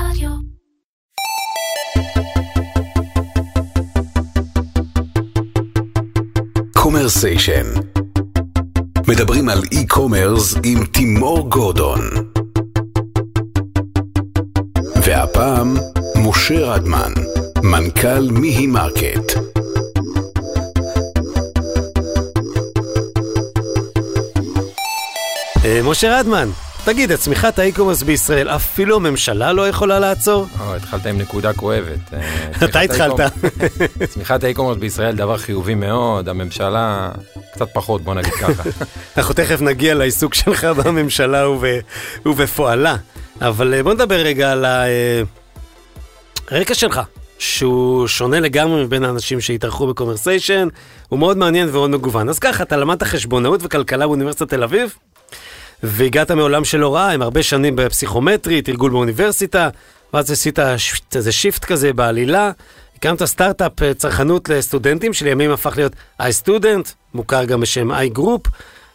רדיו. Commersation. מדברים על e-commerce עם תימור גורדון. והפעם, משה רדמן, מנכ"ל מיהי מרקט. אה, משה רדמן, תגיד, את צמיחת ה e-commerce בישראל אפילו הממשלה לא יכולה לעצור? או, התחלת עם נקודה כואבת. אה, אתה התחלת. צמיחת ה e-commerce בישראל דבר חיובי מאוד, הממשלה קצת פחות, בוא נגיד ככה. אנחנו תכף נגיע לעיסוק שלך בממשלה וב, ובפועלה, אבל אה, בוא נדבר רגע על הרקע שלך, שהוא שונה לגמרי מבין האנשים שהתארחו ב Commersation, הוא מאוד מעניין ומאוד מגוון. אז ככה, אתה למדת חשבונאות וכלכלה באוניברסיטת תל אביב, והגעת מעולם של הוראה עם הרבה שנים בפסיכומטרי, תרגול באוניברסיטה, ואז עשית איזה shift כזה בעלילה, הקמת סטארט-אפ אה, צרכנות לסטודנטים, שלימים הפך להיות iStudent, מוכר גם בשם iGroup.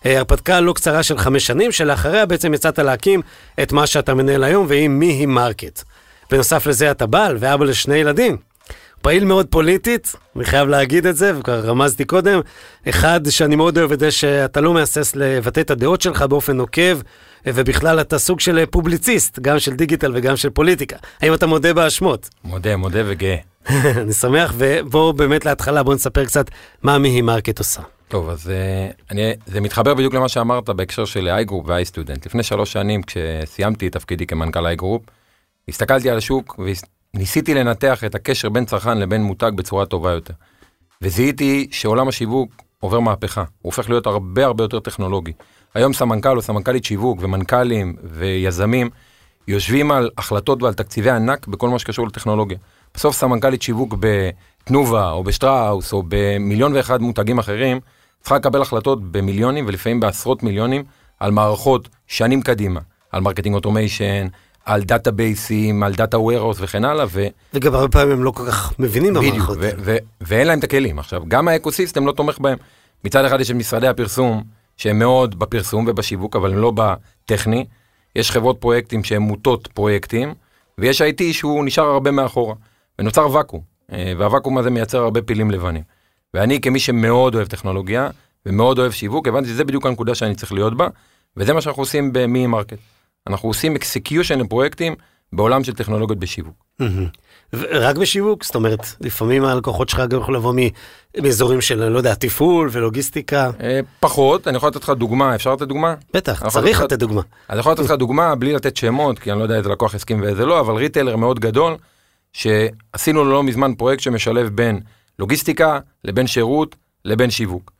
אה, הרפתקה לא קצרה של חמש שנים, שלאחריה בעצם יצאת להקים את מה שאתה מנהל היום, והיא Me Market. בנוסף לזה אתה בעל ואבא לשני ילדים. פעיל מאוד פוליטית, אני חייב להגיד את זה, וכבר רמזתי קודם. אחד, שאני מאוד אוהב את זה שאתה לא מהסס לבטא את הדעות שלך באופן נוקב, ובכלל אתה סוג של פובליציסט, גם של דיגיטל וגם של פוליטיקה. האם אתה מודה באשמות? מודה, מודה וגאה. אני שמח, ובואו באמת להתחלה, בואו נספר קצת מה Me Market עושה. טוב, אז אה, אני, זה מתחבר בדיוק למה שאמרת בהקשר של iGroup ו-iStudent. לפני שלוש שנים, כשסיימתי את תפקידי כמנכ"ל iGroup, הסתכלתי על השוק וניסיתי לנתח את הקשר בין צרכן לבין מותג בצורה טובה יותר. וזיהיתי שעולם השיווק עובר מהפכה, הוא הופך להיות הרבה הרבה יותר טכנולוגי. היום סמנכ"ל או סמנכ"לית שיווק ומנכ"לים ויזמים יושבים על החלטות ועל תקציבי ענק בכל מה שקשור לטכנולוגיה. בסוף סמנכ"לית שיווק בתנובה או בשטראוס או במיליון ואחד מותגים אחרים, צריכה לקבל החלטות במיליונים ולפעמים בעשרות מיליונים על מערכות שנים קדימה, על marketing automation, על דאטאבייסים, על data warehouse וכן הלאה, ו... וגם הרבה פעמים הם לא כל כך מבינים בדיוק, במערכות. ו- ו- ואין להם את הכלים. עכשיו, גם ה ecosystem לא תומך בהם. מצד אחד יש את משרדי הפרסום, שהם מאוד בפרסום ובשיווק, אבל הם לא בטכני. יש חברות פרויקטים שהן מוטות פרויקטים, ויש IT שהוא נשאר הרבה מאחורה. ונוצר ואקום, אה, והוואקום הזה מייצר הרבה פילים לבנים. ואני כמי שמאוד אוהב טכנולוגיה, ומאוד אוהב שיווק, הבנתי שזה בדיוק הנקודה שאני צריך להיות בה, וזה מה שאנחנו עושים ב Me Market. אנחנו עושים execution לפרויקטים בעולם של טכנולוגיות בשיווק. רק בשיווק? זאת אומרת, לפעמים הלקוחות שלך גם יכולים לבוא מאזורים של, לא יודע, תפעול ולוגיסטיקה. אה, פחות, אני יכול לתת לך דוגמה, אפשר לתת דוגמה? בטח, צריך לתת- דוגמה. אני יכול לתת לך דוגמה בלי לתת שמות, כי אני לא יודע איזה לקוח הסכים ואיזה לא, אבל retailer מאוד גדול, שעשינו לו לא מזמן פרויקט שמשלב בין לוגיסטיקה לבין שירות לבין שיווק.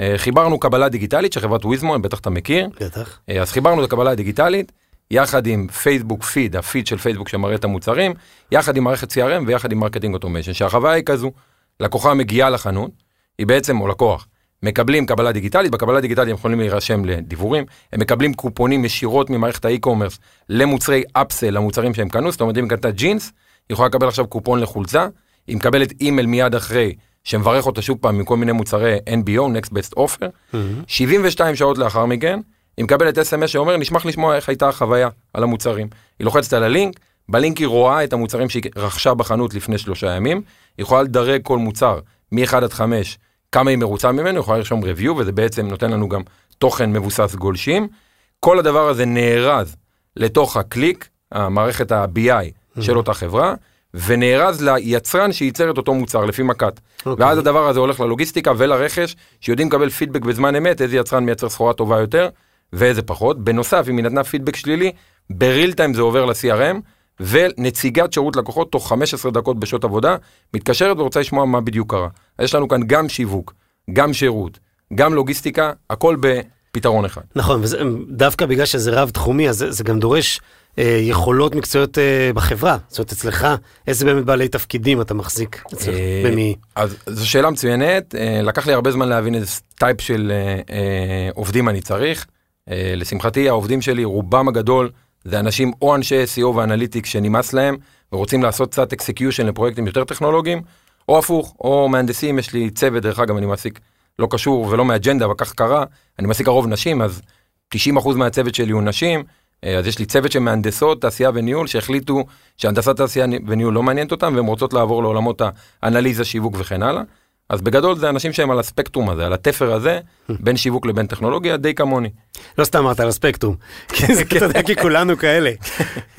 אה, חיברנו קבלה דיגיטלית של חברת וויזמו, בטח אתה מכיר, בטח. אה, אז חיברנו את הקבלה הדיגיטלית, יחד עם Facebook feed, הפיד של פייסבוק שמראה את המוצרים, יחד עם מערכת CRM ויחד עם marketing automation, שהחוויה היא כזו, לקוחה מגיעה לחנות, היא בעצם, או לקוח, מקבלים קבלה דיגיטלית, בקבלה דיגיטלית הם יכולים להירשם לדיוורים, הם מקבלים קופונים ישירות ממערכת ה e-commerce למוצרי אפסל, למוצרים שהם קנו, זאת אומרת אם קנתה ג'ינס, היא יכולה לקבל עכשיו קופון לחולצה, היא מקבלת אימייל מיד אחרי, שמברך אותה שוב פעם מכל מיני מוצרי NBO, Next Best Offer, 72 שעות לאחר מכן, היא מקבלת אס.אם.אס שאומר, נשמח לשמוע איך הייתה החוויה על המוצרים. היא לוחצת על הלינק, בלינק היא רואה את המוצרים שהיא רכשה בחנות לפני שלושה ימים, היא יכולה לדרג כל מוצר מ-1 עד 5, כמה היא מרוצה ממנו, היא יכולה לרשום review, וזה בעצם נותן לנו גם תוכן מבוסס גולשים. כל הדבר הזה נארז לתוך הקליק, המערכת ה-BI של אותה חברה, ונארז ליצרן שייצר את אותו מוצר לפי מכת. אוקיי. ואז הדבר הזה הולך ללוגיסטיקה ולרכש, שיודעים לקבל פידבק בזמן אמת, איזה יצרן מייצר סחורה טובה יותר, ואיזה פחות. בנוסף, אם היא נתנה פידבק שלילי, בריל טיים זה עובר ל-CRM, ונציגת שירות לקוחות תוך 15 דקות בשעות עבודה, מתקשרת ורוצה לשמוע מה בדיוק קרה. יש לנו כאן גם שיווק, גם שירות, גם לוגיסטיקה, הכל בפתרון אחד. נכון, וזה, דווקא בגלל שזה רב-תחומי, אז זה, זה גם דורש אה, יכולות מקצועיות אה, בחברה. זאת אומרת, אצלך, איזה באמת בעלי תפקידים אתה מחזיק אצלך, אה, ב Me? אז זו שאלה מצוינת, אה, לקח לי הרבה זמן להבין איזה type של אה, אה, עובדים אני צריך. אה, לשמחתי העובדים שלי, רובם הגדול, זה אנשים או אנשי SEO ואנליטיקס שנמאס להם ורוצים לעשות קצת execution לפרויקטים יותר טכנולוגיים, או הפוך, או מהנדסים, יש לי צוות, דרך אגב, אני מעסיק לא קשור ולא מאג'נדה, אבל כך קרה, אני מעסיק הרוב נשים, אז 90% מהצוות שלי הוא נשים, אה, אז יש לי צוות של מהנדסות, תעשייה וניהול, שהחליטו שהנדסת תעשייה וניהול לא מעניינת אותם, והן רוצות לעבור לעולמות האנליזה, שיווק וכן הלאה. אז בגדול זה אנשים שהם על הספקטרום הזה, על התפר הזה, בין שיווק לבין טכנולוגיה, די כמוני. לא סתם אמרת על הספקטרום, כי זה, אתה יודע, כי כולנו כאלה.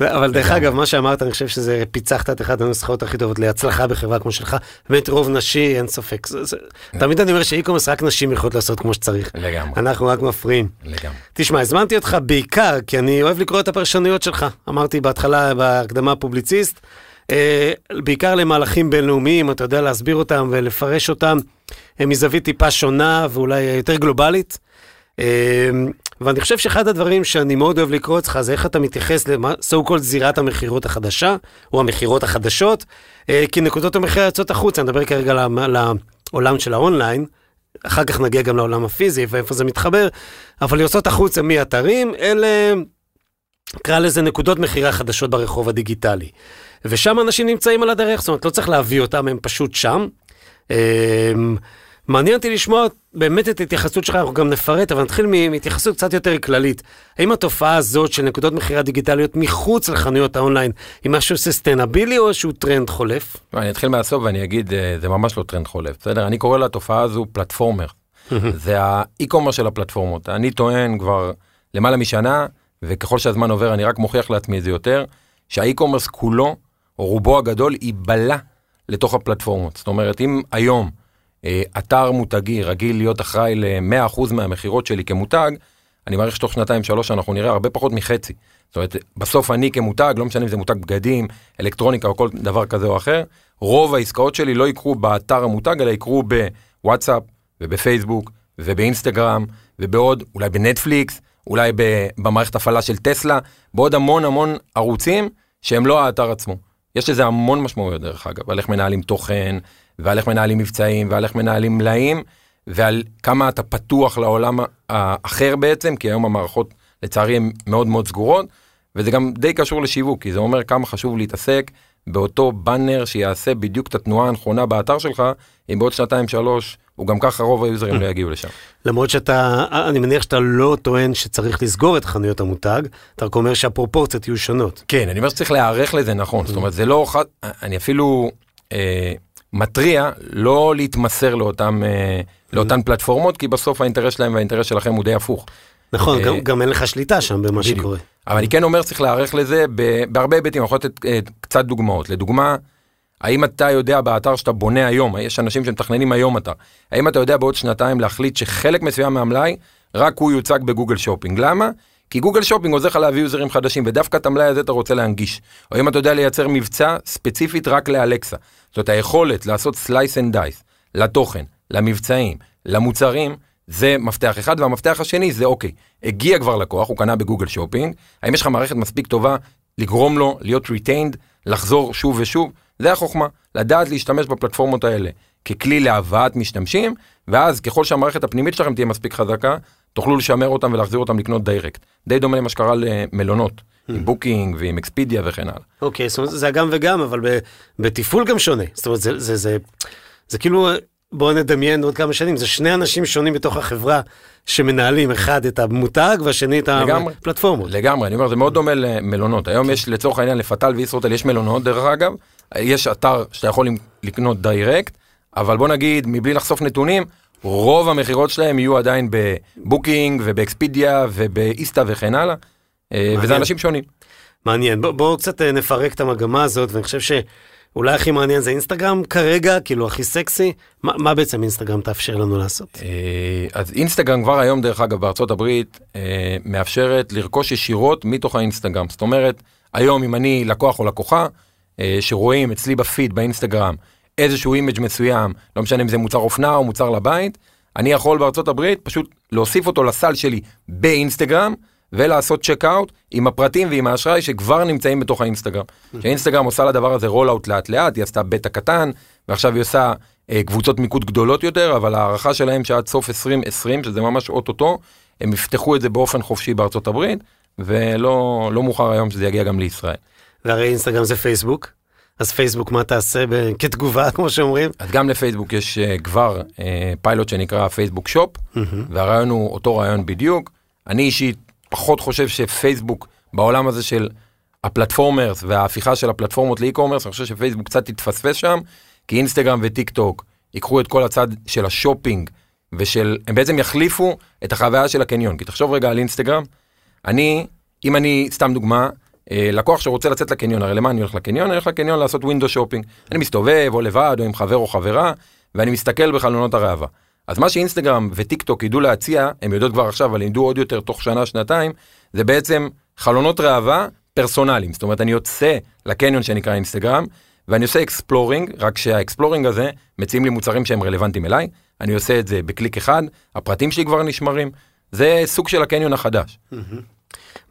אבל דרך אגב, מה שאמרת, אני חושב שזה פיצחת את אחת הנוסחאות הכי טובות להצלחה בחברה כמו שלך. באמת רוב נשי, אין ספק. זה- תמיד אני אומר שאי-קומרס רק נשים יכולות לעשות כמו שצריך. לגמרי, אנחנו רק מפריעים. לגמרי. תשמע, הזמנתי אותך בעיקר כי אני אוהב לקרוא את הפרשנויות שלך. אמרתי בהתחלה, בהקדמה פובליציסט, אה, בעיקר למהלכים בינלאומיים, אתה יודע להסביר אותם ולפרש אותם אה, מזווית טיפה שונה ואולי יותר גלובלית. אה, ואני חושב שאחד הדברים שאני מאוד אוהב לקרוא אצלך זה איך אתה מתייחס ל-so called זירת המכירות החדשה, או המכירות החדשות, אה, כי נקודות המכירה יוצאות החוצה, אני מדבר כרגע על העולם של האונליין, אחר כך נגיע גם לעולם הפיזי ואיפה זה מתחבר, אבל יוצאות החוצה מאתרים, אלה, נקרא לזה נקודות מכירה חדשות ברחוב הדיגיטלי. ושם אנשים נמצאים על הדרך, זאת אומרת, לא צריך להביא אותם, הם פשוט שם. אמ, מעניין אותי לשמוע באמת את ההתייחסות שלך, אנחנו גם נפרט, אבל נתחיל מהתייחסות קצת יותר כללית. האם התופעה הזאת של נקודות מכירה דיגיטליות מחוץ לחנויות האונליין היא משהו sustainable או איזשהו טרנד חולף? אני אתחיל מהסוף ואני אגיד, אה, זה ממש לא טרנד חולף, בסדר? אני קורא לתופעה הזו platformer. זה ה e-commerce של הפלטפורמות. אני טוען כבר למעלה משנה, וככל שהזמן עובר אני רק מוכיח לעצמי את זה יותר, שה e-commerce כולו, רובו הגדול, ייבלע לתוך הפלטפורמות. זאת אומרת, אם היום אה, אתר מותגי רגיל להיות אחראי ל-100% מהמכירות שלי כמותג, אני מעריך שתוך שנתיים שלוש אנחנו נראה הרבה פחות מחצי. זאת אומרת, בסוף אני כמותג, לא משנה אם זה מותג בגדים, אלקטרוניקה או כל דבר כזה או אחר, רוב העסקאות שלי לא יקרו באתר המותג, אלא יקרו בוואטסאפ ובפייסבוק ובאינסטגרם ובעוד, אולי בנטפליקס, אולי במערכת הפעלה של טסלה, בעוד המון המון ערוצים שהם לא האתר עצמו. יש לזה המון משמעויות דרך אגב, על איך מנהלים תוכן, ועל איך מנהלים מבצעים, ועל איך מנהלים מלאים, ועל כמה אתה פתוח לעולם האחר בעצם, כי היום המערכות לצערי הן מאוד מאוד סגורות, וזה גם די קשור לשיווק, כי זה אומר כמה חשוב להתעסק באותו באנר שיעשה בדיוק את התנועה הנכונה באתר שלך, אם בעוד שנתיים שלוש, הוא גם ככה רוב היוזרים לא יגיעו לשם. למרות שאתה, אני מניח שאתה לא טוען שצריך לסגור את חנויות המותג, אתה רק אומר שהפרופורציות יהיו שונות. כן, אני אומר שצריך להיערך לזה נכון, זאת אומרת זה לא, אני אפילו אה, מתריע לא להתמסר לאותם, אה, לאותן פלטפורמות, כי בסוף האינטרס שלהם והאינטרס שלכם הוא די הפוך. נכון, אה, גם, גם אין לך שליטה שם במה בדיוק. שקורה. אבל אני כן אומר צריך להיערך לזה בהרבה היבטים, אני יכול לתת אה, קצת דוגמאות. לדוגמה, האם אתה יודע באתר שאתה בונה היום, יש אנשים שמתכננים היום אתר, האם אתה יודע בעוד שנתיים להחליט שחלק מסוים מהמלאי, רק הוא יוצג ב Google Shopping. למה? כי Google Shopping עוזר לך להביא יוזרים חדשים, ודווקא את המלאי הזה אתה רוצה להנגיש. או אם אתה יודע לייצר מבצע ספציפית רק לאלקסה. זאת היכולת לעשות slice and dice לתוכן, למבצעים, למוצרים, זה מפתח אחד, והמפתח השני זה אוקיי, הגיע כבר לקוח, הוא קנה ב Google Shopping, האם יש לך מערכת מספיק טובה לגרום לו להיות retained, לחזור שוב ושוב? זה החוכמה, לדעת להשתמש בפלטפורמות האלה ככלי להבאת משתמשים, ואז ככל שהמערכת הפנימית שלכם תהיה מספיק חזקה, תוכלו לשמר אותם ולהחזיר אותם לקנות direct. די דומה למה שקרה למלונות, עם בוקינג ועם אקספידיה וכן הלאה. אוקיי, זאת אומרת, זה הגם וגם, אבל בתפעול גם שונה. זאת אומרת, זה, זה, זה, זה כאילו, בואו נדמיין עוד כמה שנים, זה שני אנשים שונים בתוך החברה שמנהלים, אחד את המותג והשני את לגמרי. הפלטפורמות. לגמרי, אני אומר, זה מאוד דומה למלונות. היום יש לצורך העניין לפתאל וישרוטל יש מלונות, דרך אגב, יש אתר שאתה יכול לקנות direct, אבל בוא נגיד, מבלי לחשוף נתונים, רוב המכירות שלהם יהיו עדיין בבוקינג ובאקספידיה ובאיסטה וכן הלאה, אה, וזה מעניין. אנשים שונים. מעניין, בואו בוא קצת אה, נפרק את המגמה הזאת, ואני חושב שאולי הכי מעניין זה אינסטגרם כרגע, כאילו הכי סקסי. מה, מה בעצם אינסטגרם תאפשר לנו לעשות? אה, אז אינסטגרם כבר היום, דרך אגב, בארצות הברית, אה, מאפשרת לרכוש ישירות מתוך האינסטגרם. זאת אומרת, היום אם אני לקוח או לקוחה, אה, שרואים אצלי בפיד באינסטגרם איזשהו image מסוים, לא משנה אם זה מוצר אופנה או מוצר לבית, אני יכול בארצות הברית פשוט להוסיף אותו לסל שלי באינסטגרם, ולעשות check out עם הפרטים ועם האשראי שכבר נמצאים בתוך האינסטגרם. שאינסטגרם עושה לדבר הזה roll out לאט לאט, היא עשתה בטא קטן, ועכשיו היא עושה אה, קבוצות מיקוד גדולות יותר, אבל ההערכה שלהם שעד סוף 2020, שזה ממש אוטוטו, הם יפתחו את זה באופן חופשי בארצות הברית, ולא לא מאוחר היום שזה יגיע גם לישראל. והרי אינסטגרם זה פייסבוק, אז פייסבוק מה תעשה ב- כתגובה, כמו שאומרים? אז גם לפייסבוק יש אה, כבר אה, פיילוט שנקרא Facebook Shop, והרעיון הוא אותו רעיון בדיוק. אני אישית פחות חושב שפייסבוק בעולם הזה של ה platformers וההפיכה של הפלטפורמות ל e-commerce, אני חושב שפייסבוק קצת התפספס שם, כי אינסטגרם וטיק טוק ייקחו את כל הצד של השופינג ושל, הם בעצם יחליפו את החוויה של הקניון. כי תחשוב רגע על אינסטגרם, אני, אם אני, סתם דוגמה, אה, לקוח שרוצה לצאת לקניון, הרי למה אני הולך לקניון? אני הולך לקניון לעשות window shopping. אני מסתובב או לבד או עם חבר או חברה, ואני מסתכל בחלונות הראווה. אז מה שאינסטגרם וטיק טוק ידעו להציע, הם יודעות כבר עכשיו, אבל ידעו עוד יותר תוך שנה, שנתיים, זה בעצם חלונות ראווה פרסונליים. זאת אומרת, אני יוצא לקניון שנקרא אינסטגרם, ואני עושה exploring, רק שה exploring הזה מציעים לי מוצרים שהם רלוונטיים אליי, אני עושה את זה בקליק אחד, הפרטים שלי כבר נשמרים, זה סוג של הקניון החדש.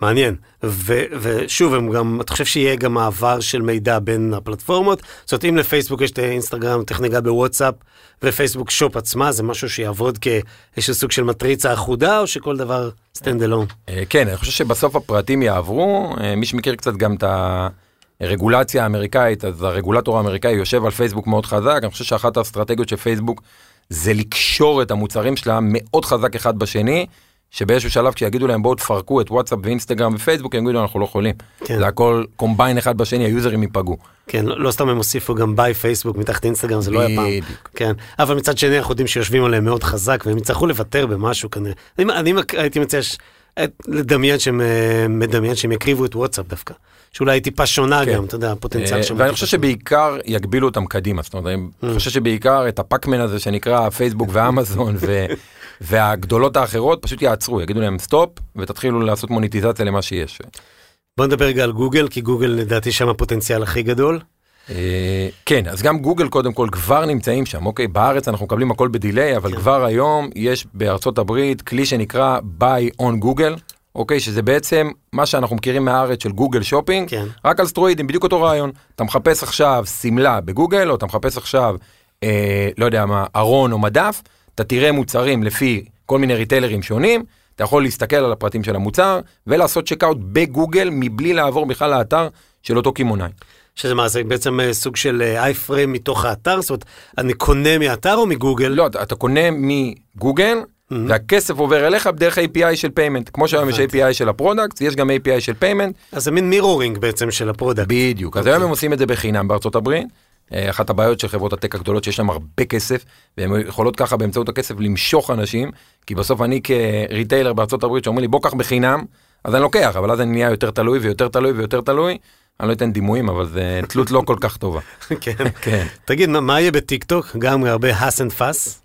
מעניין. ו- ושוב, הם גם, אתה חושב שיהיה גם מעבר של מידע בין הפלטפורמות? זאת אומרת, אם לפייסבוק יש את האינסטגרם, ניגע בוואטסאפ, ו Facebook Shop עצמה, זה משהו שיעבוד כאיזשהו סוג של מטריצה אחודה, או שכל דבר stand אלון? כן, אני חושב שבסוף הפרטים יעברו, אה, מי שמכיר קצת גם את הרגולציה האמריקאית, אז הרגולטור האמריקאי יושב על פייסבוק מאוד חזק, אני חושב שאחת האסטרטגיות של פייסבוק זה לקשור את המוצרים שלה מאוד חזק אחד בשני. שבאיזשהו שלב כשיגידו להם בואו תפרקו את וואטסאפ ואינסטגרם ופייסבוק הם יגידו אנחנו לא יכולים. כן. זה הכל קומביין אחד בשני היוזרים ייפגעו. כן לא, לא סתם הם הוסיפו גם ביי פייסבוק מתחת אינסטגרם זה לא היה פעם. כן אבל מצד שני אנחנו יודעים שיושבים עליהם מאוד חזק והם יצטרכו לוותר במשהו כנראה. אני, אני הייתי מציע ש... לדמיין שהם אה, מדמיין שהם יקריבו את וואטסאפ דווקא. שאולי היא טיפה שונה כן. גם, אתה יודע, הפוטנציאל שם. ואני חושב שבעיקר יגבילו אותם קדימה, זאת אומרת, אני mm. חושב שבעיקר את הפקמן הזה שנקרא פייסבוק ואמזון והגדולות האחרות פשוט יעצרו, יגידו להם stop ותתחילו לעשות מוניטיזציה למה שיש. בוא נדבר רגע על גוגל, כי גוגל לדעתי שם הפוטנציאל הכי גדול. אה, כן, אז גם גוגל קודם כל כבר נמצאים שם, אוקיי? בארץ אנחנו מקבלים הכל ב delay, אבל כן. כבר היום יש בארצות הברית כלי שנקרא buy on Google, אוקיי? שזה בעצם מה שאנחנו מכירים מהארץ של Google Shopping, כן. רק על סטרואידים, בדיוק אותו רעיון. אתה מחפש עכשיו שמלה בגוגל, או אתה מחפש עכשיו, אה, לא יודע מה, ארון או מדף, אתה תראה מוצרים לפי כל מיני ריטיילרים שונים, אתה יכול להסתכל על הפרטים של המוצר ולעשות checkout בגוגל מבלי לעבור בכלל לאתר של אותו קמעונאי. שזה מה, זה בעצם אה, סוג של iframe מתוך האתר? זאת אומרת, אני קונה מאתר או מגוגל? לא, אתה, אתה קונה מגוגל, mm-hmm. והכסף עובר אליך בדרך API של payment. כמו שהיום יש API של ה product, יש גם API של payment. אז זה מין mirroring בעצם של ה product. בדיוק, אז okay. היום אוקיי. הם עושים את זה בחינם בארצות הברית. אה, אחת הבעיות של חברות ה tech הגדולות שיש להם הרבה כסף והן יכולות ככה באמצעות הכסף למשוך אנשים כי בסוף אני כ retailer בארצות הברית שאומרים לי בוא קח בחינם אז אני לוקח אבל אז אני נהיה יותר תלוי ויותר תלוי ויותר תלוי. אני לא אתן דימויים אבל זה תלות לא כל כך טובה. כן. כן. תגיד מה יהיה בטיק טוק גם הרבה fuss and fuss.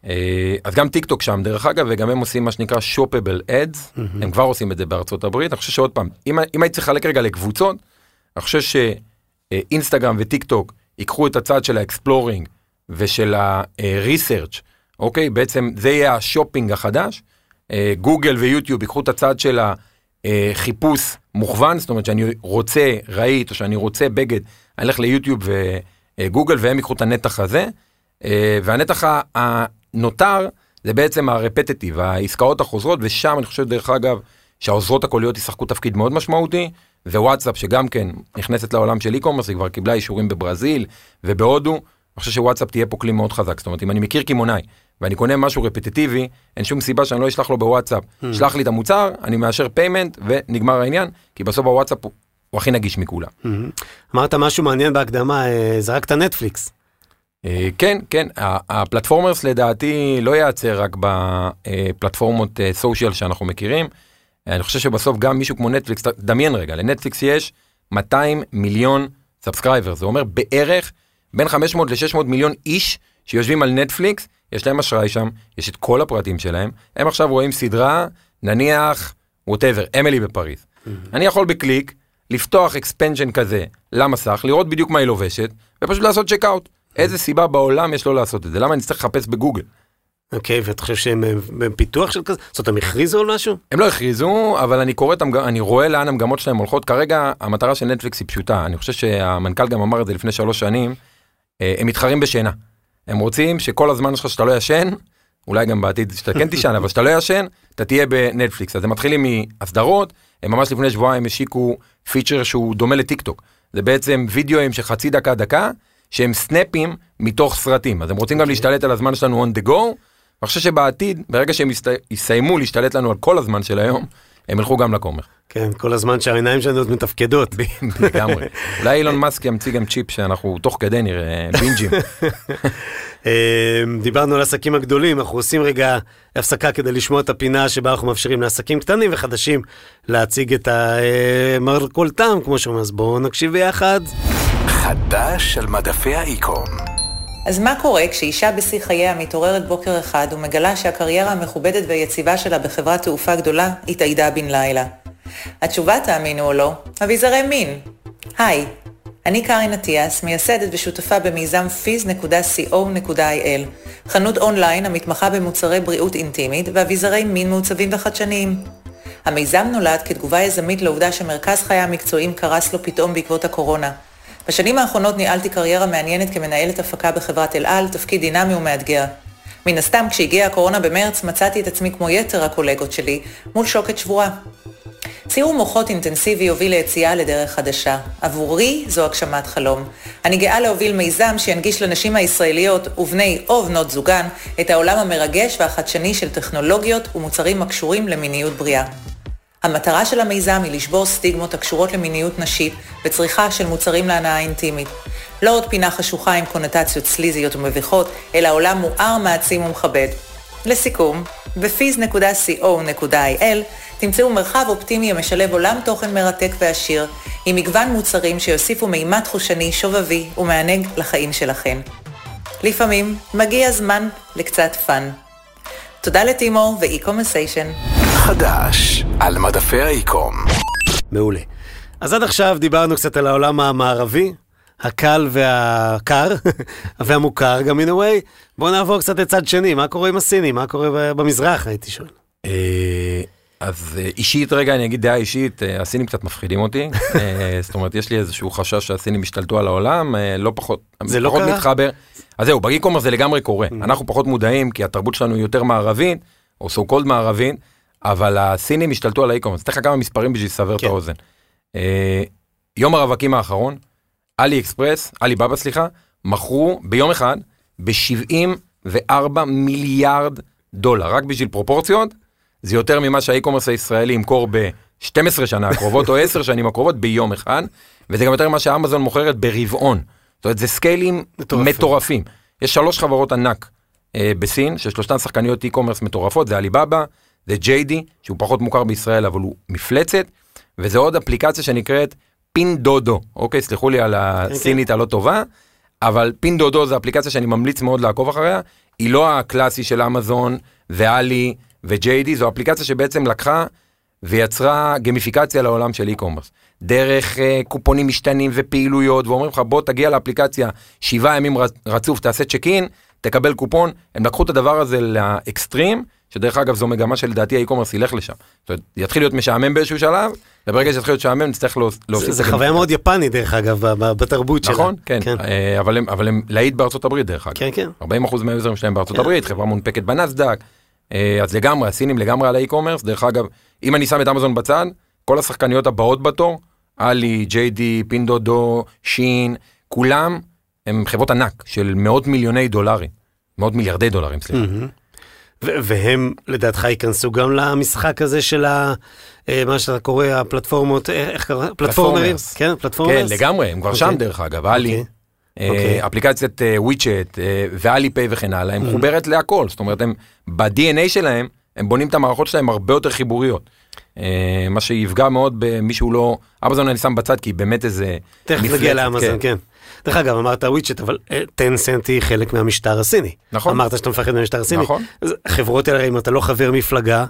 אז גם טיק טוק שם דרך אגב וגם הם עושים מה שנקרא shoppable ads הם כבר עושים את זה בארצות הברית אני חושב שעוד פעם אם הייתי צריך לחלק רגע לקבוצות אני חושב שאינסטגרם וטיק טוק. ייקחו את הצד של ה exploring ושל ה-research, אוקיי? בעצם זה יהיה השופינג החדש. אה, גוגל ויוטיוב ייקחו את הצד של החיפוש מוכוון, זאת אומרת שאני רוצה רהיט או שאני רוצה בגד, אני אלך ליוטיוב וגוגל והם ייקחו את הנתח הזה. אה, והנתח הנותר זה בעצם הרפטטיב, העסקאות החוזרות, ושם אני חושב דרך אגב שהעוזרות הקוליות ישחקו תפקיד מאוד משמעותי. ווואטסאפ שגם כן נכנסת לעולם של e-commerce, היא כבר קיבלה אישורים בברזיל ובהודו, אני חושב שוואטסאפ תהיה פה כלי מאוד חזק, זאת אומרת אם אני מכיר קמעונאי ואני קונה משהו רפטיטיבי, אין שום סיבה שאני לא אשלח לו בוואטסאפ, mm. שלח לי את המוצר, אני מאשר payment ונגמר העניין, כי בסוף הוואטסאפ הוא, הוא הכי נגיש מכולם. Mm-hmm. אמרת משהו מעניין בהקדמה, אה, זרקת נטפליקס. אה, כן, כן, ה platformers לדעתי לא ייעצר רק בפלטפורמות social אה, שאנחנו מכירים. אני חושב שבסוף גם מישהו כמו נטפליקס, דמיין רגע, לנטפליקס יש 200 מיליון subscriber, זה אומר בערך בין 500 ל-600 מיליון איש שיושבים על נטפליקס, יש להם אשראי שם, יש את כל הפרטים שלהם, הם עכשיו רואים סדרה, נניח, whatever, אמילי בפריז. Mm-hmm. אני יכול בקליק לפתוח expansion כזה למסך, לראות בדיוק מה היא לובשת, ופשוט לעשות checkout. Mm-hmm. איזה סיבה בעולם יש לו לעשות את זה? למה אני צריך לחפש בגוגל? אוקיי, ואתה חושב שהם בפיתוח של כזה? זאת אומרת, הם הכריזו על משהו? הם לא הכריזו, אבל אני קורא את אני רואה לאן המגמות שלהם הולכות. כרגע המטרה של נטפליקס היא פשוטה. אני חושב שהמנכ"ל גם אמר את זה לפני שלוש שנים, אה, הם מתחרים בשינה. הם רוצים שכל הזמן שלך שאתה לא ישן, אולי גם בעתיד שאתה כן תישן, אבל שאתה לא ישן, אתה תהיה בנטפליקס. אז הם מתחילים מהסדרות, הם ממש לפני שבועיים השיקו feature שהוא דומה לטיק טוק. זה בעצם וידאוים של חצי דקה דקה, שהם סנאפים מתוך סרטים. אז הם רוצים גם אוקיי. להשתלט על הזמן שלנו on the go. אני חושב שבעתיד, ברגע שהם יסיימו להשתלט לנו על כל הזמן של היום, הם ילכו גם לכומר. כן, כל הזמן שהעיניים שלנו עוד מתפקדות. לגמרי. אולי אילון מאסק ימציא גם צ'יפ שאנחנו תוך כדי נראה בינג'ים. אה, דיברנו על עסקים הגדולים, אנחנו עושים רגע הפסקה כדי לשמוע את הפינה שבה אנחנו מאפשרים לעסקים קטנים וחדשים להציג את המרכולתם, כמו שאומרים, אז בואו נקשיב ביחד. חדש על מדפי האיקום. אז מה קורה כשאישה בשיא חייה מתעוררת בוקר אחד ומגלה שהקריירה המכובדת והיציבה שלה בחברת תעופה גדולה התאיידה בן לילה? התשובה, תאמינו או לא, אביזרי מין. היי, אני קארין אטיאס, מייסדת ושותפה במיזם פיז.co.il, חנות אונליין המתמחה במוצרי בריאות אינטימית ואביזרי מין מעוצבים וחדשניים. המיזם נולד כתגובה יזמית לעובדה שמרכז חיי המקצועיים קרס לו פתאום בעקבות הקורונה. בשנים האחרונות ניהלתי קריירה מעניינת כמנהלת הפקה בחברת אל על, תפקיד דינמי ומאתגר. מן הסתם, כשהגיעה הקורונה במרץ, מצאתי את עצמי כמו יתר הקולגות שלי, מול שוקת שבורה. סיור מוחות אינטנסיבי הוביל ליציאה לדרך חדשה. עבורי זו הגשמת חלום. אני גאה להוביל מיזם שינגיש לנשים הישראליות ובני או בנות זוגן את העולם המרגש והחדשני של טכנולוגיות ומוצרים הקשורים למיניות בריאה. המטרה של המיזם היא לשבור סטיגמות הקשורות למיניות נשית וצריכה של מוצרים להנאה אינטימית. לא עוד פינה חשוכה עם קונוטציות סליזיות ומביכות, אלא עולם מואר, מעצים ומכבד. לסיכום, בפיז.co.il תמצאו מרחב אופטימי המשלב עולם תוכן מרתק ועשיר, עם מגוון מוצרים שיוסיפו מימד תחושני, שובבי ומענג לחיים שלכם. לפעמים מגיע זמן לקצת fun. תודה לטימור ו-e-conversation. חדש על מדפי האיקום. מעולה. אז עד עכשיו דיברנו קצת על העולם המערבי, הקל והקר, והמוכר גם in a way. בואו נעבור קצת לצד שני, מה קורה עם הסינים? מה קורה במזרח, הייתי שואל. אה, אז אה, אישית רגע אני אגיד דעה אישית אה, הסינים קצת מפחידים אותי זאת אומרת יש לי איזשהו חשש שהסינים השתלטו על העולם לא פחות זה לא פחות קרה? מתחבר אז זהו באי-קומרס זה לגמרי קורה אנחנו פחות מודעים כי התרבות שלנו היא יותר מערבית או so called מערבית אבל הסינים השתלטו על האי-קומרס אתן לך כמה מספרים בשביל לסבר את כן. האוזן. אה, יום הרווקים האחרון אלי אקספרס אלי בבא סליחה מכרו ביום אחד ב-74 מיליארד דולר רק בשביל פרופורציות זה יותר ממה שהאי-קומרס הישראלי ימכור ב-12 שנה הקרובות או 10 שנים הקרובות ביום אחד, וזה גם יותר ממה שאמזון מוכרת ברבעון. זאת אומרת, זה סקיילים מטורפים. מטורפים. יש שלוש חברות ענק אה, בסין, ששלושתן שחקניות אי-קומרס מטורפות, זה עליבאבא, זה JD, שהוא פחות מוכר בישראל אבל הוא מפלצת, וזה עוד אפליקציה שנקראת פין דודו, אוקיי, סלחו לי על הסינית הלא טובה, אבל פין דודו זה אפליקציה שאני ממליץ מאוד לעקוב אחריה, היא לא הקלאסי של אמזון ואלי ו-JD, זו אפליקציה שבעצם לקחה ויצרה גמיפיקציה לעולם של e-commerce. דרך uh, קופונים משתנים ופעילויות, ואומרים לך בוא תגיע לאפליקציה שבעה ימים רצ- רצוף, תעשה צ'ק אין, תקבל קופון. הם לקחו את הדבר הזה לאקסטרים, שדרך אגב זו מגמה שלדעתי האי-קומרס ילך לשם. זאת אומרת, יתחיל להיות משעמם באיזשהו שלב, וברגע שיתחיל להיות משעמם נצטרך להוס- להוסיף... זה חוויה. מאוד יפנית, דרך אגב, בתרבות שלה. נכון, כן, אה, אבל הם, אבל הם להיט בארצות הברית דרך אגב. כן, כן. 40% מהיוזרים שלהם בארצות כן. הברית, חברה מונפקת בנסדק, אה, אז לגמרי, הסינים לגמרי על האי-קומרס, דרך אגב, אם אני שם את אמזון בצד, כל השחקניות הבאות בתור, אלי, JD, פינדודו, שין, כולם הם חברות ענק של מאות מיליוני דולרים, מאות מיליארדי דולרים, סליחה. והם לדעתך ייכנסו גם למשחק הזה של ה... אה, מה שאתה קורא הפלטפורמות, אה, איך קרא? פלטפורמרים? platformers. כן, כן, platformers? לגמרי, הם כבר שם אוקיי. דרך אגב, אלי, אוקיי. אה, אוקיי. אפליקציית וויצ'אט ואלי פיי וכן הלאה, הם מחוברת להכל, זאת אומרת, הם ב-DNA שלהם, הם בונים את המערכות שלהם הרבה יותר חיבוריות. מה שיפגע מאוד במי שהוא לא, אמזון אני שם בצד כי היא באמת איזה... תכף נגיע לאמזון, כן. דרך אגב, אמרת וויצ'ט, אבל טנסנט היא חלק מהמשטר הסיני. נכון. אמרת שאתה מפחד מהמשטר הסיני. נכון. אז החברות האלה, אם אתה לא חבר מפלגה,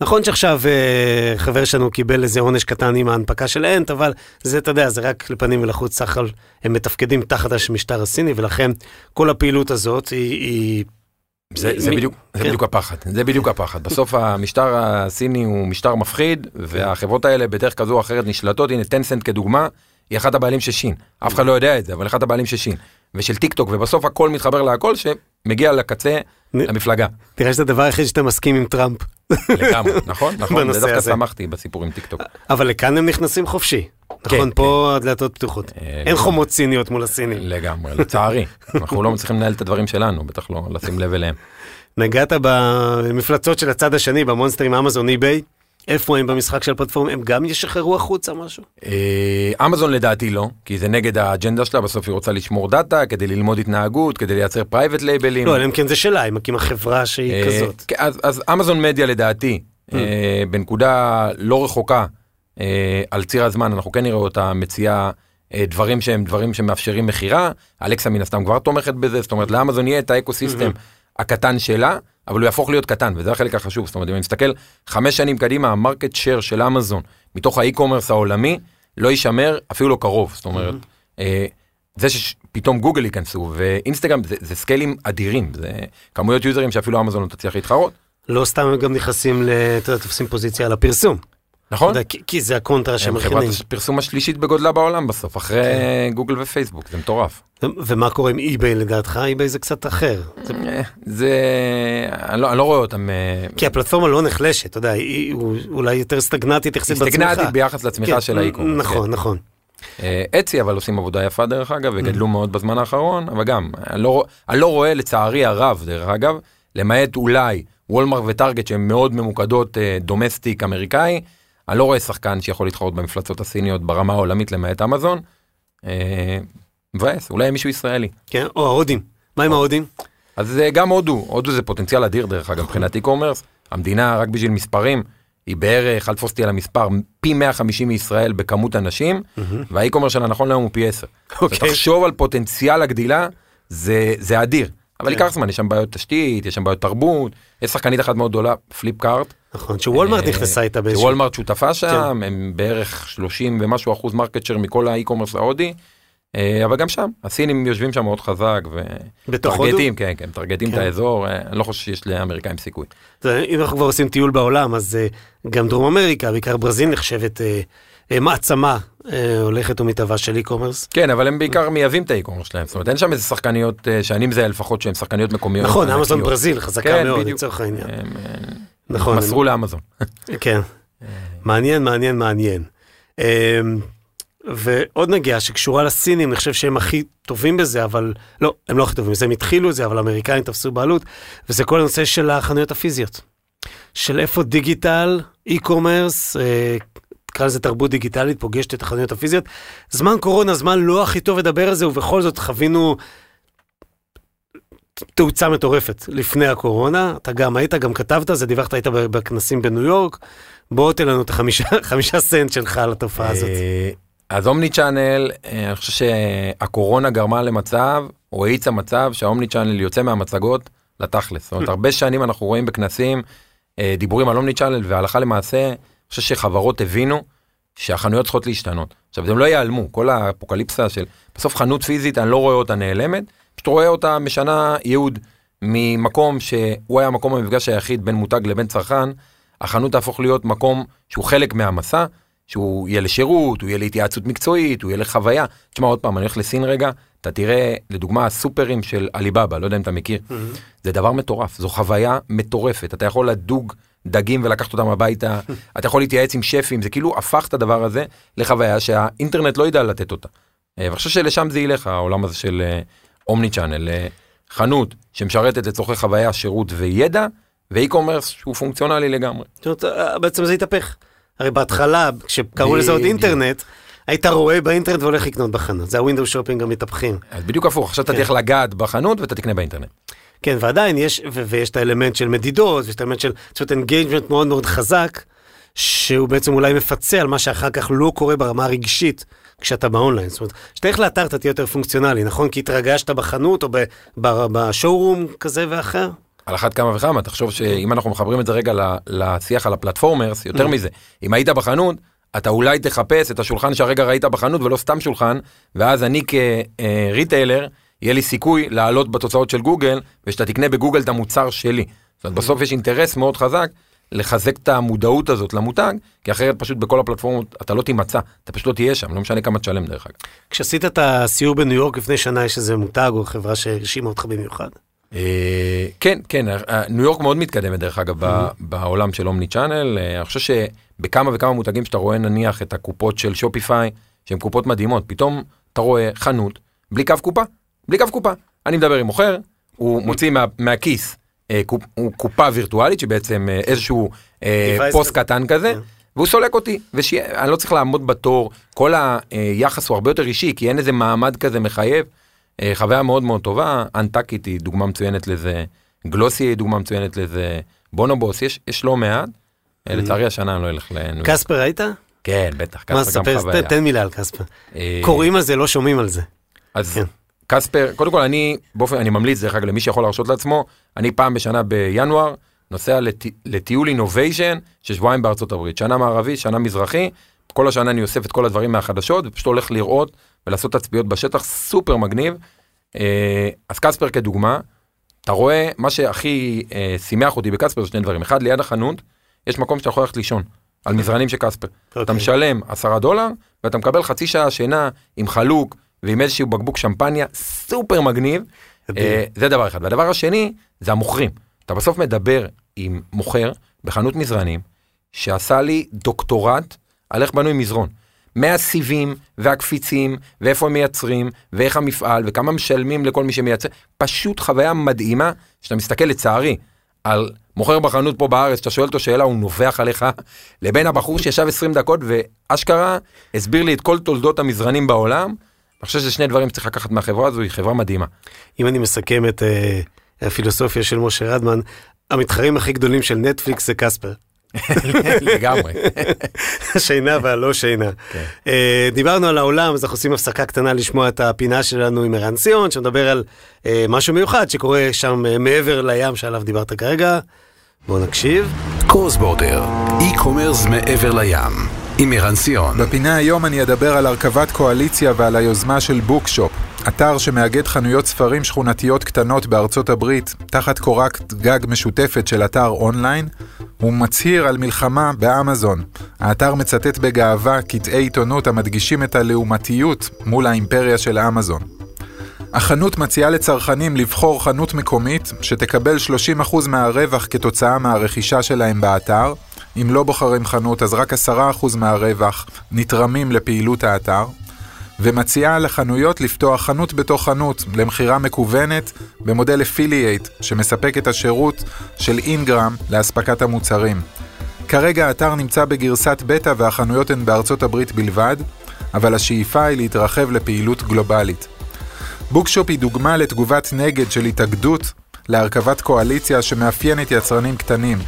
נכון שעכשיו אה, חבר שלנו קיבל איזה עונש קטן עם ההנפקה של אנט, אבל זה, אתה יודע, זה רק לפנים ולחוץ, סך הכל הם מתפקדים תחת המשטר הסיני, ולכן כל הפעילות הזאת היא... היא זה, זה, מי- בדיוק, זה כן. בדיוק הפחד, זה בדיוק הפחד. בסוף המשטר הסיני הוא משטר מפחיד, והחברות האלה בדרך כזו או אחרת נשלטות, הנה Tencent כדוגמה, היא אחת הבעלים של שין. אף אחד לא יודע את זה, אבל אחת הבעלים של שין. ושל טיק טוק, ובסוף הכל מתחבר להכל שמגיע לקצה, למפלגה. תראה שזה הדבר היחיד שאתה מסכים עם טראמפ. לגמרי, נכון? נכון, זה דווקא. שמחתי בסיפור עם טיק טוק. אבל לכאן הם נכנסים חופשי. נכון, כן. פה הדלתות פתוחות. אה, אין חומות סיניות מול הסינים. לגמרי, לצערי. אנחנו לא מצליחים לנהל את הדברים שלנו, בטח לא לשים לב אליהם. נגעת במפלצות של הצד השני, במונסטרים, אמזון, אי-ביי. איפה הם במשחק של הפלטפורמה? הם גם ישחררו החוצה משהו? אה, אמזון לדעתי לא, כי זה נגד האג'נדה שלה, בסוף היא רוצה לשמור דאטה כדי ללמוד התנהגות, כדי לייצר private לייבלים. לא, אלא אם כן זה שלה, היא מקימה חברה שהיא אה, כזאת. כן, אז, אמזון מדיה לדעתי, אה, בנקודה לא רחוקה על ציר הזמן, אנחנו כן נראה אותה מציעה דברים שהם דברים שמאפשרים מכירה, אלכסה מן הסתם כבר תומכת בזה, זאת אומרת לאמזון יהיה את ה eco system הקטן שלה, אבל הוא יהפוך להיות קטן, וזה החלק החשוב, זאת אומרת אם אני מסתכל חמש שנים קדימה, ה market share של אמזון מתוך האי-קומרס העולמי לא יישמר אפילו לא קרוב, זאת אומרת, אה, זה שפתאום גוגל ייכנסו ואינסטגרם זה, זה סקיילים אדירים, זה כמויות יוזרים שאפילו אמזון לא תצליח להתחרות. לא סתם הם גם נכנסים, אתה יודע, תופסים פוזיציה על הפרסום. נכון? יודע, כי- כי זה הקונטרה שהם הם חברת מכינים. הפרסום השלישית בגודלה בעולם בסוף, אחרי גוגל ופייסבוק, זה מטורף. ומה קורה עם אי-ביי לדעתך? אי-ביי זה קצת אחר. זה- אה, אני לא, אני לא רואה אותם אה, כי הפלטפורמה לא נחלשת, אתה יודע, היא אולי יותר סטגנטית יחסית בצמיחה. סטגנטית ביחס לצמיחה כן, של האיקום. נכון, נכון. אטסי אבל עושים עבודה יפה דרך אגב, וגדלו מאוד בזמן האחרון, אבל גם, אני לא, אני לא רואה לצערי הרב דרך אגב, למעט אולי וולמרט וטארגט שהן מאוד ממוקדות אה, domestic אמריקאי, אני לא רואה שחקן שיכול להתחרות במפלצות הסיניות ברמה העולמית למעט אמזון. אה, מבאס, אולי מישהו ישראלי. כן, או ההודים. מה עם ההודים? אז זה גם הודו, הודו זה פוטנציאל אדיר דרך אגב מבחינת e-commerce, המדינה רק בשביל מספרים, היא בערך, אל תפוס אותי על המספר, פי 150 מישראל בכמות אנשים, והאי-קומרס שלה נכון להיום הוא פי 10. אוקיי. תחשוב על פוטנציאל הגדילה, זה, זה אדיר. אבל ייקח זמן, יש שם בעיות תשתית, יש שם בעיות תרבות, יש שחקנית אחת מאוד גדולה, פליפקארט. נכון, שוולמרט אה, נכנסה איתה באיזשהו... שוולמרט שותפה שם, הם בערך 30 ומשהו אחוז market share מכל האי-קומרס ההודי. אה, אבל גם שם, הסינים יושבים שם מאוד חזק? ומטרגטים, כן, כן, מטרגטים את כן. האזור, אה, אני לא חושב שיש לאמריקאים סיכוי. אם אנחנו כבר עושים טיול בעולם, אז אה, גם דרום אמריקה, בעיקר ברזיל נחשבת מעצמה הולכת ומתהווה של אי-קומרס. כן, אבל הם בעיקר מייבאים את האי-קומרס שלהם, זאת אומרת, אין שם איזה שחקניות, שאני מזהה לפחות שהן שחקניות מקומיות. נכון. אמזון ברזיל חזקה כן, מאוד. לצורך העניין. הם, נכון. מסרו לאמזון. כן. מעניין, מעניין, מעניין. ועוד נגיעה שקשורה לסינים, אני חושב שהם הכי טובים בזה, אבל לא, הם לא הכי טובים בזה, הם התחילו את זה, אבל האמריקאים תפסו בעלות, וזה כל הנושא של החנויות הפיזיות. של איפה דיגיטל, אי-קומרס, אה, נקרא לזה תרבות דיגיטלית, פוגשת את החנויות הפיזיות. זמן קורונה, זמן לא הכי טוב לדבר על זה, ובכל זאת חווינו תאוצה מטורפת לפני הקורונה. אתה גם היית, גם כתבת, זה דיווחת, היית בכנסים בניו יורק. בוא תן לנו את החמישה חמישה סנט שלך על התופעה הזאת. אז אומני צ'אנל, אה, אני חושב שהקורונה גרמה למצב, או האיצה מצב, שהאומני צ'אנל יוצא מהמצגות לתכלס. זאת אומרת, הרבה שנים אנחנו רואים בכנסים אה, דיבורים על אומני צ'אנל, והלכה למעשה, אני חושב שחברות הבינו שהחנויות צריכות להשתנות. עכשיו, הם לא ייעלמו, כל האפוקליפסה של, בסוף חנות פיזית, אני לא רואה אותה נעלמת, פשוט רואה אותה משנה ייעוד ממקום שהוא היה מקום המפגש היחיד בין מותג לבין צרכן, החנות תהפוך להיות מקום שהוא חלק מהמסע, שהוא יהיה לשירות, הוא יהיה להתייעצות מקצועית, הוא יהיה לחוויה. תשמע עוד פעם, אני הולך לסין רגע, אתה תראה לדוגמה הסופרים של עליבאבא, לא יודע אם אתה מכיר, זה דבר מטורף, זו חוויה מטורפת, אתה יכול לדוג דגים ולקחת אותם הביתה, אתה יכול להתייעץ עם שפים, זה כאילו הפך את הדבר הזה לחוויה שהאינטרנט לא ידע לתת אותה. אה, ואני חושב שלשם זה ילך, העולם הזה של אה, אומני צ'אנל, אה, חנות שמשרתת לצורכי חוויה, שירות וידע, ואי-קומרס שהוא פונקציונלי לגמרי. אה, בעצם זה התהפך. הרי בהתחלה, כשקראו לזה עוד. אינטרנט, היית רואה באינטרנט והולך לקנות בחנות. זה ה window shopping המתהפכים. אז בדיוק הפוך, עכשיו אתה כן. תלך לגעת בחנות ואתה תקנה באינטרנט. כן, ועדיין יש, ויש את האלמנט של מדידות, ויש את האלמנט של, זאת engagement מאוד מאוד חזק, שהוא בעצם אולי מפצה על מה שאחר כך לא קורה ברמה הרגשית כשאתה באונליין. זאת אומרת, כשאתה הולך לאתר אתה תהיה יותר פונקציונלי, נכון? כי התרגשת בחנות או ב showroom כזה ואחר? על אחת כמה וכמה, תחשוב שאם אנחנו מחברים את זה רגע לשיח על ה platformers, יותר Mm. מזה, אם היית בחנות, אתה אולי תחפש את השולחן שהרגע ראית בחנות ולא סתם שולחן, ואז אני כריטיילר, יהיה לי סיכוי לעלות בתוצאות של גוגל, ושאתה תקנה בגוגל את המוצר שלי. זאת אומרת, בסוף יש אינטרס מאוד חזק לחזק את המודעות הזאת למותג, כי אחרת פשוט בכל הפלטפורמות אתה לא תימצא, אתה פשוט לא תהיה שם, לא משנה כמה תשלם דרך אגב. כשעשית את הסיור בניו יורק לפני שנה, יש איזה מותג או חברה שהרשימה אותך במיוחד? אה, כן, כן, אה, ניו יורק מאוד מתקדמת דרך אגב ב- בעולם של אומני צ'אנל, אה, אני חושב שבכמה וכמה מותגים שאתה רואה נניח את הקופות של שופיפיי, שהן קופות מדהימות, פתאום אתה רואה חנות בלי קו קופה, בלי קו קופה. אני מדבר עם מוכר, הוא מוציא מה- מהכיס אה, קופ, קופה וירטואלית שבעצם אה, איזשהו אה, פוסט. קטן כזה. כן. והוא סולק אותי, ואני לא צריך לעמוד בתור, כל היחס הוא הרבה יותר אישי, כי אין איזה מעמד כזה מחייב. אה, חוויה מאוד מאוד טובה, אנטאקית היא דוגמה מצוינת לזה, גלוסי היא דוגמה מצוינת לזה, בונובוס, יש, יש לא מעט. אה, לצערי השנה אני לא אלך ל... קספר היית? כן, בטח, מה, קספר גם ספר, חוויה. תן- תן מילה על קספר. אה, קוראים על זה, לא שומעים על זה. אז כן. קספר, קודם כל אני, באופן, אני ממליץ דרך אגב למי שיכול להרשות לעצמו, אני פעם בשנה בינואר נוסע לט, לטיול אינוביישן של שבועיים בארצות הברית, שנה מערבי, שנה מזרחי, כל השנה אני אוסף את כל הדברים מהחדשות ופשוט הולך לראות ולעשות תצפיות בשטח סופר מגניב. אה, אז קספר כדוגמה, אתה רואה, מה שהכי אה, שימח אותי בקספר זה שני דברים, אחד ליד החנות, יש מקום שאתה יכול ללכת לישון, על מזרנים של קספר. אתה אוקיי. משלם עשרה דולר ואתה מקבל חצי שעה שינה עם חלוק ועם איזשהו בקבוק שמפניה סופר מגניב. אה, זה דבר אחד. והדבר השני זה המוכרים. אתה בסוף מדבר עם מוכר בחנות מזרנים שעשה לי דוקטורט על איך בנוי מזרון. מהסיבים והקפיצים ואיפה הם מייצרים ואיך המפעל וכמה משלמים לכל מי שמייצר. פשוט חוויה מדהימה שאתה מסתכל לצערי על מוכר בחנות פה בארץ, שאתה שואל אותו שאלה, הוא נובח עליך, לבין הבחור שישב 20 דקות ואשכרה הסביר לי את כל תולדות המזרנים בעולם. אני חושב שזה שני דברים שצריך לקחת מהחברה הזו, היא חברה מדהימה. אם אני מסכם את אה, הפילוסופיה של משה רדמן, המתחרים הכי גדולים של נטפליקס זה קספר. לגמרי. השינה והלא שינה. כן. אה, דיברנו על העולם, אז אנחנו עושים הפסקה קטנה לשמוע את הפינה שלנו עם ערן ציון, שמדבר על אה, משהו מיוחד שקורה שם אה, מעבר לים שעליו דיברת כרגע. בואו נקשיב. cross border, e-commerce מעבר לים, עם ערן ציון. בפינה היום אני אדבר על הרכבת קואליציה ועל היוזמה של בוקשופ, אתר שמאגד חנויות ספרים שכונתיות קטנות בארצות הברית, תחת קורת גג משותפת של אתר אונליין, הוא מצהיר על מלחמה באמזון. האתר מצטט בגאווה קטעי עיתונות המדגישים את הלעומתיות מול האימפריה של אמזון. החנות מציעה לצרכנים לבחור חנות מקומית שתקבל 30% מהרווח כתוצאה מהרכישה שלהם באתר. אם לא בוחרים חנות, אז רק 10% מהרווח נתרמים לפעילות האתר. ומציעה לחנויות לפתוח חנות בתוך חנות למכירה מקוונת במודל affiliate שמספק את השירות של אינגרם לאספקת המוצרים. כרגע האתר נמצא בגרסת בטא והחנויות הן בארצות הברית בלבד, אבל השאיפה היא להתרחב לפעילות גלובלית. בוקשופ היא דוגמה לתגובת נגד של התאגדות להרכבת קואליציה שמאפיינת יצרנים קטנים.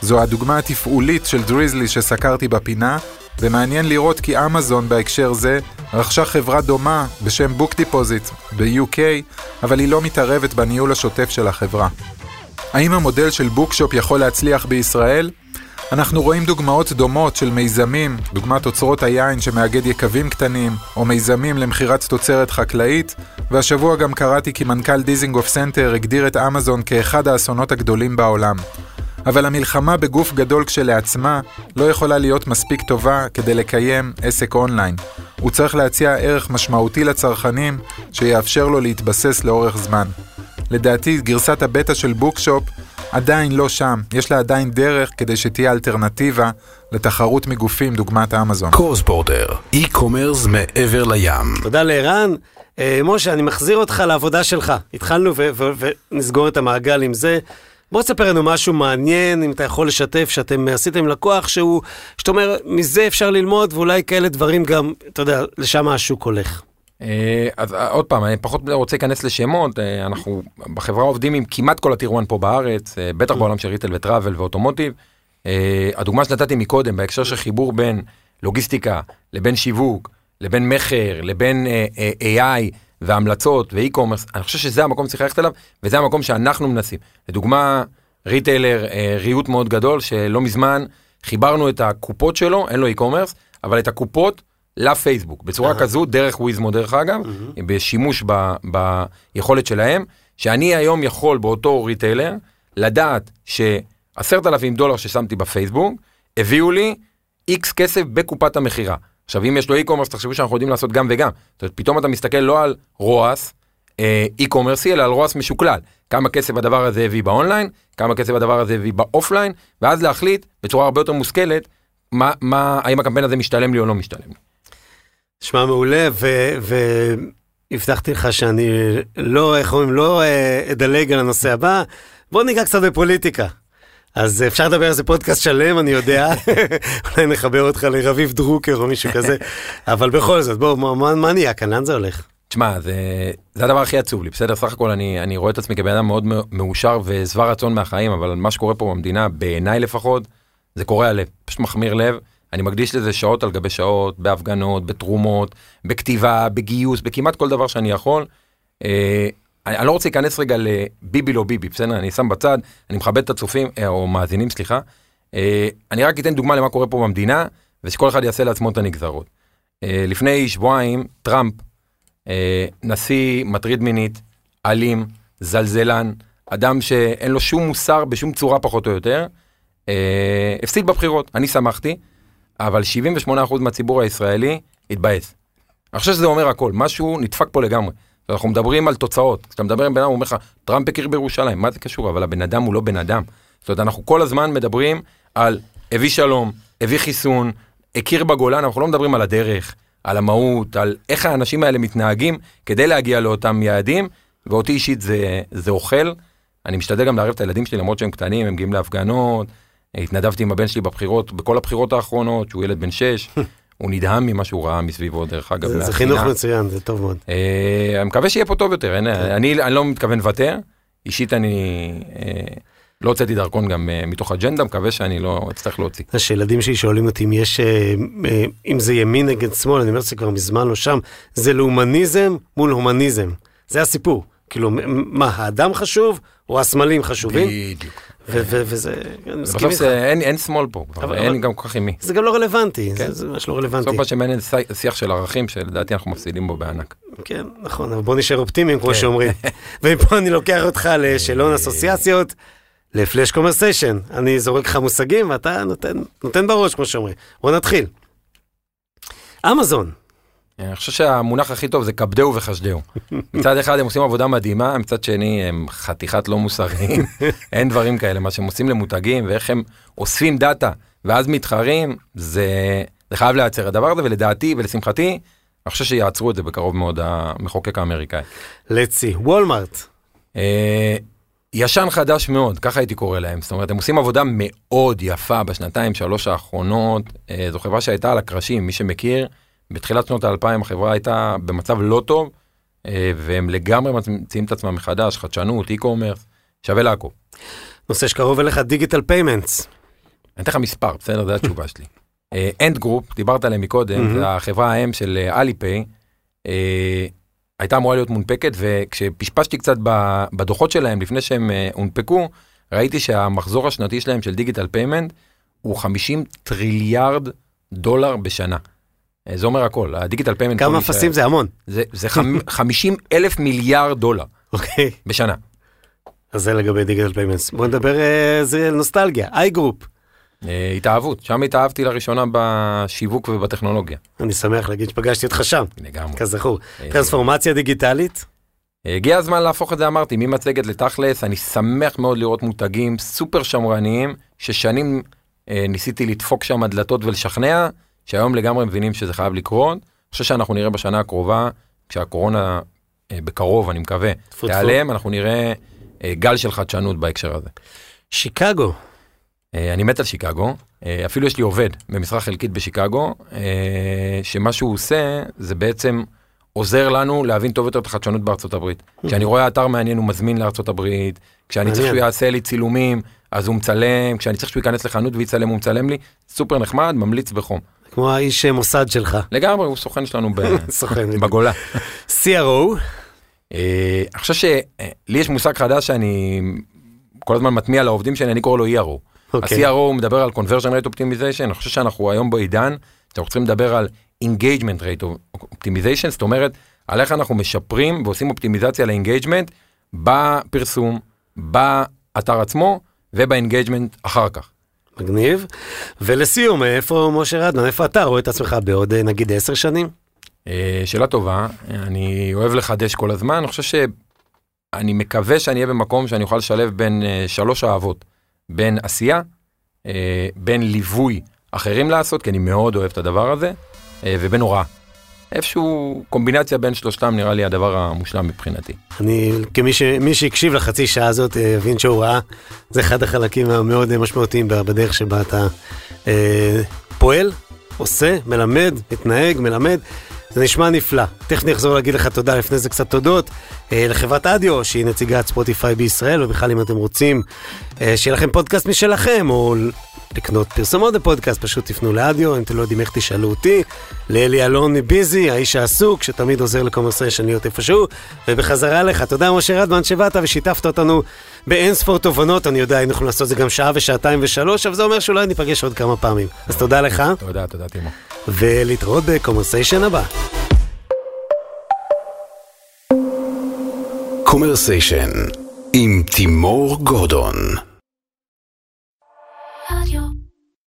זו הדוגמה התפעולית של דריזלי שסקרתי בפינה, ומעניין לראות כי אמזון בהקשר זה רכשה חברה דומה בשם Book Deposit ב-UK, אבל היא לא מתערבת בניהול השוטף של החברה. האם המודל של Bookshop יכול להצליח בישראל? אנחנו רואים דוגמאות דומות של מיזמים, דוגמת אוצרות היין שמאגד יקבים קטנים, או מיזמים למכירת תוצרת חקלאית, והשבוע גם קראתי כי מנכ"ל דיזנגוף סנטר הגדיר את אמזון כאחד האסונות הגדולים בעולם. אבל המלחמה בגוף גדול כשלעצמה לא יכולה להיות מספיק טובה כדי לקיים עסק אונליין. הוא צריך להציע ערך משמעותי לצרכנים שיאפשר לו להתבסס לאורך זמן. לדעתי גרסת הבטא של Bookshop עדיין לא שם, יש לה עדיין דרך כדי שתהיה אלטרנטיבה לתחרות מגופים דוגמת אמזון. cross border, e-commerce מעבר לים. תודה לערן. אה, משה, אני מחזיר אותך לעבודה שלך. התחלנו ונסגור את המעגל עם זה. בוא תספר לנו משהו מעניין, אם אתה יכול לשתף, שאתם עשיתם לקוח שהוא, שאתה אומר, מזה אפשר ללמוד, ואולי כאלה דברים גם, אתה יודע, לשם השוק הולך. אה, אז אה, עוד פעם, אני פחות רוצה להיכנס לשמות, אה, אנחנו בחברה עובדים עם כמעט כל הטיר 1 פה בארץ, בטח בעולם של ריטל וטראבל ואוטומוטיב. הדוגמה שנתתי מקודם, בהקשר של חיבור בין לוגיסטיקה לבין שיווק, לבין מכר, לבין AI והמלצות ואי-קומרס, אני חושב שזה המקום שצריך ללכת אליו, וזה המקום שאנחנו מנסים. לדוגמה, retailer, אה, ריהוט מאוד גדול, שלא מזמן חיברנו את הקופות שלו, אין לו e-commerce, אבל את הקופות לפייסבוק, בצורה אהה. כזו, דרך וויזמו דרך אגב, בשימוש ב, ביכולת שלהם, שאני היום יכול באותו retailer לדעת שעשרת אלפים דולר ששמתי בפייסבוק, הביאו לי X כסף בקופת המכירה. עכשיו אם יש לו e-commerce תחשבו שאנחנו יודעים לעשות גם וגם. זאת אומרת פתאום אתה מסתכל לא על ROAS אה, e-commerce י אלא על ROAS משוקלל. כמה כסף הדבר הזה הביא באונליין, כמה כסף הדבר הזה הביא באופליין, ואז להחליט בצורה הרבה יותר מושכלת מה, מה, האם הקמפיין הזה משתלם לי או לא משתלם לי. נשמע מעולה, והבטחתי לך שאני לא, איך אומרים, לא אה, אדלג על הנושא הבא, בוא ניגע קצת בפוליטיקה. אז אפשר לדבר על זה פודקאסט שלם, אני יודע. אולי נחבר אותך לרביב דרוקר או מישהו כזה. אבל בכל זאת, בוא, מה, מה, מה נהיה כאן? לאן זה הולך? תשמע, זה, זה הדבר הכי עצוב לי, בסדר? סך הכל אני, אני רואה את עצמי כבן אדם מאוד מאושר ושבע רצון מהחיים, אבל מה שקורה פה במדינה, בעיניי לפחות, זה קורע לב, פשוט מחמיר לב. אני מקדיש לזה שעות על גבי שעות, בהפגנות, בתרומות, בכתיבה, בגיוס, בכמעט כל דבר שאני יכול. אני, לא רוצה להיכנס רגע לביבי לא ביבי, בסדר? אני שם בצד, אני מכבד את הצופים, אה, או מאזינים, סליחה. אה, אני רק אתן דוגמה למה קורה פה במדינה, ושכל אחד יעשה לעצמו את הנגזרות. אה, לפני שבועיים, טראמפ, נשיא מטריד מינית, אלים, זלזלן, אדם שאין לו שום מוסר בשום צורה פחות או יותר, הפסיד בבחירות. אני שמחתי, אבל 78% מהציבור הישראלי התבאס. אני חושב שזה אומר הכל, משהו נדפק פה לגמרי. אנחנו מדברים על תוצאות, כשאתה מדבר עם בן אדם, הוא אומר לך, טראמפ הכיר בירושלים, מה זה קשור? אבל הבן אדם הוא לא בן אדם. זאת אומרת, אנחנו כל הזמן מדברים על הביא שלום, הביא חיסון, הכיר בגולן, אנחנו לא מדברים על הדרך, על המהות, על איך האנשים האלה מתנהגים כדי להגיע לאותם יעדים, ואותי אישית זה, זה אוכל. אני משתדל גם לערב את הילדים שלי למרות שהם קטנים, הם מגיעים להפגנות, התנדבתי עם הבן שלי בבחירות, בכל הבחירות האחרונות, שהוא ילד בן 6, הוא נדהם ממה שהוא ראה מסביבו, דרך אגב. זה, זה חינוך מצוין, זה טוב מאוד. אה, אני מקווה שיהיה פה טוב יותר, אין, אני, אני לא מתכוון לוותר, אישית אני אה, לא הוצאתי דרכון גם אה, מתוך אג'נדה, מקווה שאני לא אצטרך להוציא. זה שילדים שלי שואלים אותי אם יש, אה, אה, אם זה ימין נגד שמאל, אני אומר שזה כבר מזמן לא שם, זה לאומניזם מול הומניזם, זה הסיפור. כאילו, מה, האדם חשוב או הסמלים חשובים? בדיוק. וזה, בסוף. זה- אין שמאל פה, אין גם כל כך עם מי. זה גם לא רלוונטי, כן. זה- ממש לא רלוונטי. בסוף מה שמעניין זה שיח של ערכים שלדעתי אנחנו מפסידים בו בענק. כן, נכון, אבל בוא נשאר אופטימיים כמו כן. שאומרים. ומפה אני לוקח אותך לשאלון אסוציאציות, לפלאש קומרסיישן. אני זורק לך מושגים ואתה נותן בראש כמו שאומרים. בוא נתחיל. אמזון, אני חושב שהמונח הכי טוב זה כבדהו וחשדהו. מצד אחד הם עושים עבודה מדהימה, מצד שני הם חתיכת לא מוסריים, אין דברים כאלה, מה שהם עושים למותגים ואיך הם אוספים דאטה ואז מתחרים, זה, זה חייב להיעצר הדבר הזה, ולדעתי ולשמחתי, אני חושב שיעצרו את זה בקרוב מאוד המחוקק האמריקאי. לצידה, וולמארט. אה, ישן חדש מאוד, ככה הייתי קורא להם. זאת אומרת, הם עושים עבודה מאוד יפה בשנתיים, שלוש האחרונות. אה, זו חברה שהייתה על הקרשים, מי שמכיר, בתחילת שנות האלפיים החברה הייתה במצב לא טוב, אה, והם לגמרי ממציאים את עצמם מחדש, חדשנות, e-commerce, שווה לעקוב. נושא שקרוב אליך, digital payments. אני אתן לך מספר, בסדר? זו התשובה שלי. Ant Group, דיברת עליהם מקודם. זה החברה האם של אליפיי, הייתה אמורה להיות מונפקת, וכשפשפשתי קצת בדוחות שלהם לפני שהם אה, הונפקו, ראיתי שהמחזור השנתי שלהם של digital payment הוא 50 טריליארד דולר בשנה. אה, זה אומר הכל, ה digital payment... כמה אפסים זה המון. זה, זה חמ- 50 אלף מיליארד דולר אוקיי, בשנה. אז זה לגבי digital payments. בוא נדבר, אה, זה נוסטלגיה, iGroup. אה, התאהבות, שם התאהבתי לראשונה בשיווק ובטכנולוגיה. אני שמח להגיד שפגשתי אותך שם, לגמרי. כזכור. טרנספורמציה דיגיטלית, הגיע הזמן להפוך את זה, אמרתי, ממצגת לתכלס, אני שמח מאוד לראות מותגים סופר שמרניים, ששנים אה, ניסיתי לדפוק שם דלתות ולשכנע, שהיום לגמרי מבינים שזה חייב לקרות. אני חושב שאנחנו נראה בשנה הקרובה, כשהקורונה אה, בקרוב, אני מקווה. תיעלם, אנחנו נראה אה, גל של חדשנות בהקשר הזה. שיקגו. אה, אני מת על שיקגו, אה, אפילו יש לי עובד במשרה חלקית בשיקגו, אה, שמה שהוא עושה זה בעצם עוזר לנו להבין טוב יותר את החדשנות בארצות הברית. כשאני רואה אתר מעניין הוא מזמין לארצות הברית, כשאני צריך. שהוא יעשה לי צילומים אז הוא מצלם, כשאני צריך שהוא ייכנס לחנות ויצלם הוא מצלם לי, סופר נחמד, ממליץ בחום. כמו האיש אה, מוסד שלך, לגמרי, הוא סוכן שלנו ב- סוכן. בגולה. CRO, אה, אני חושב שלי יש מושג חדש שאני כל הזמן מטמיע לעובדים שלי, אני קורא לו ERO. אוקיי. ה-CRO מדבר על conversion rate optimization, אני חושב שאנחנו היום בעידן, שאנחנו צריכים לדבר על engagement rate optimization, זאת אומרת, על איך אנחנו משפרים ועושים אופטימיזציה ל engagement בפרסום, באתר עצמו וב engagement אחר כך. מגניב. ולסיום, איפה משה רדמן, איפה אתה רואה את עצמך בעוד אה, נגיד עשר שנים? אה, שאלה טובה, אני אוהב לחדש כל הזמן, אני חושב שאני מקווה שאני אהיה במקום שאני אוכל לשלב בין אה, שלוש אהבות, בין עשייה, בין ליווי אחרים לעשות, כי אני מאוד אוהב את הדבר הזה, ובין הוראה. איפשהו קומבינציה בין שלושתם נראה לי הדבר המושלם מבחינתי. אני, כמי ש, שהקשיב לחצי שעה הזאת, אה, הבין שהוראה זה אחד החלקים המאוד משמעותיים בדרך שבה אתה אה, פועל, עושה, מלמד, מתנהג, מלמד. זה נשמע נפלא. תכף אני אחזור להגיד לך תודה, לפני זה קצת תודות. אה, לחברת אדיו, שהיא נציגת ספוטיפיי בישראל, ובכלל אם אתם רוצים אה, שיהיה לכם פודקאסט משלכם, או לקנות פרסומות בפודקאסט, פשוט תפנו לאדיו, אם אתם לא יודעים איך תשאלו אותי. לאלי אלון busy, האיש העסוק, שתמיד עוזר לקומרסיישן להיות איפשהו. ובחזרה לך, תודה משה רדמן שבאת ושיתפת אותנו באין ספור תובנות, אני יודע, היינו יכולים לעשות את זה גם שעה ושעתיים ושלוש, אבל זה אומר שאולי ניפגש עוד כמה פעמים. אז תודה לך, תודה, תודה טימו. ולהתראות בקומרסיישן הבא. קומרסיישן עם תימור גורדון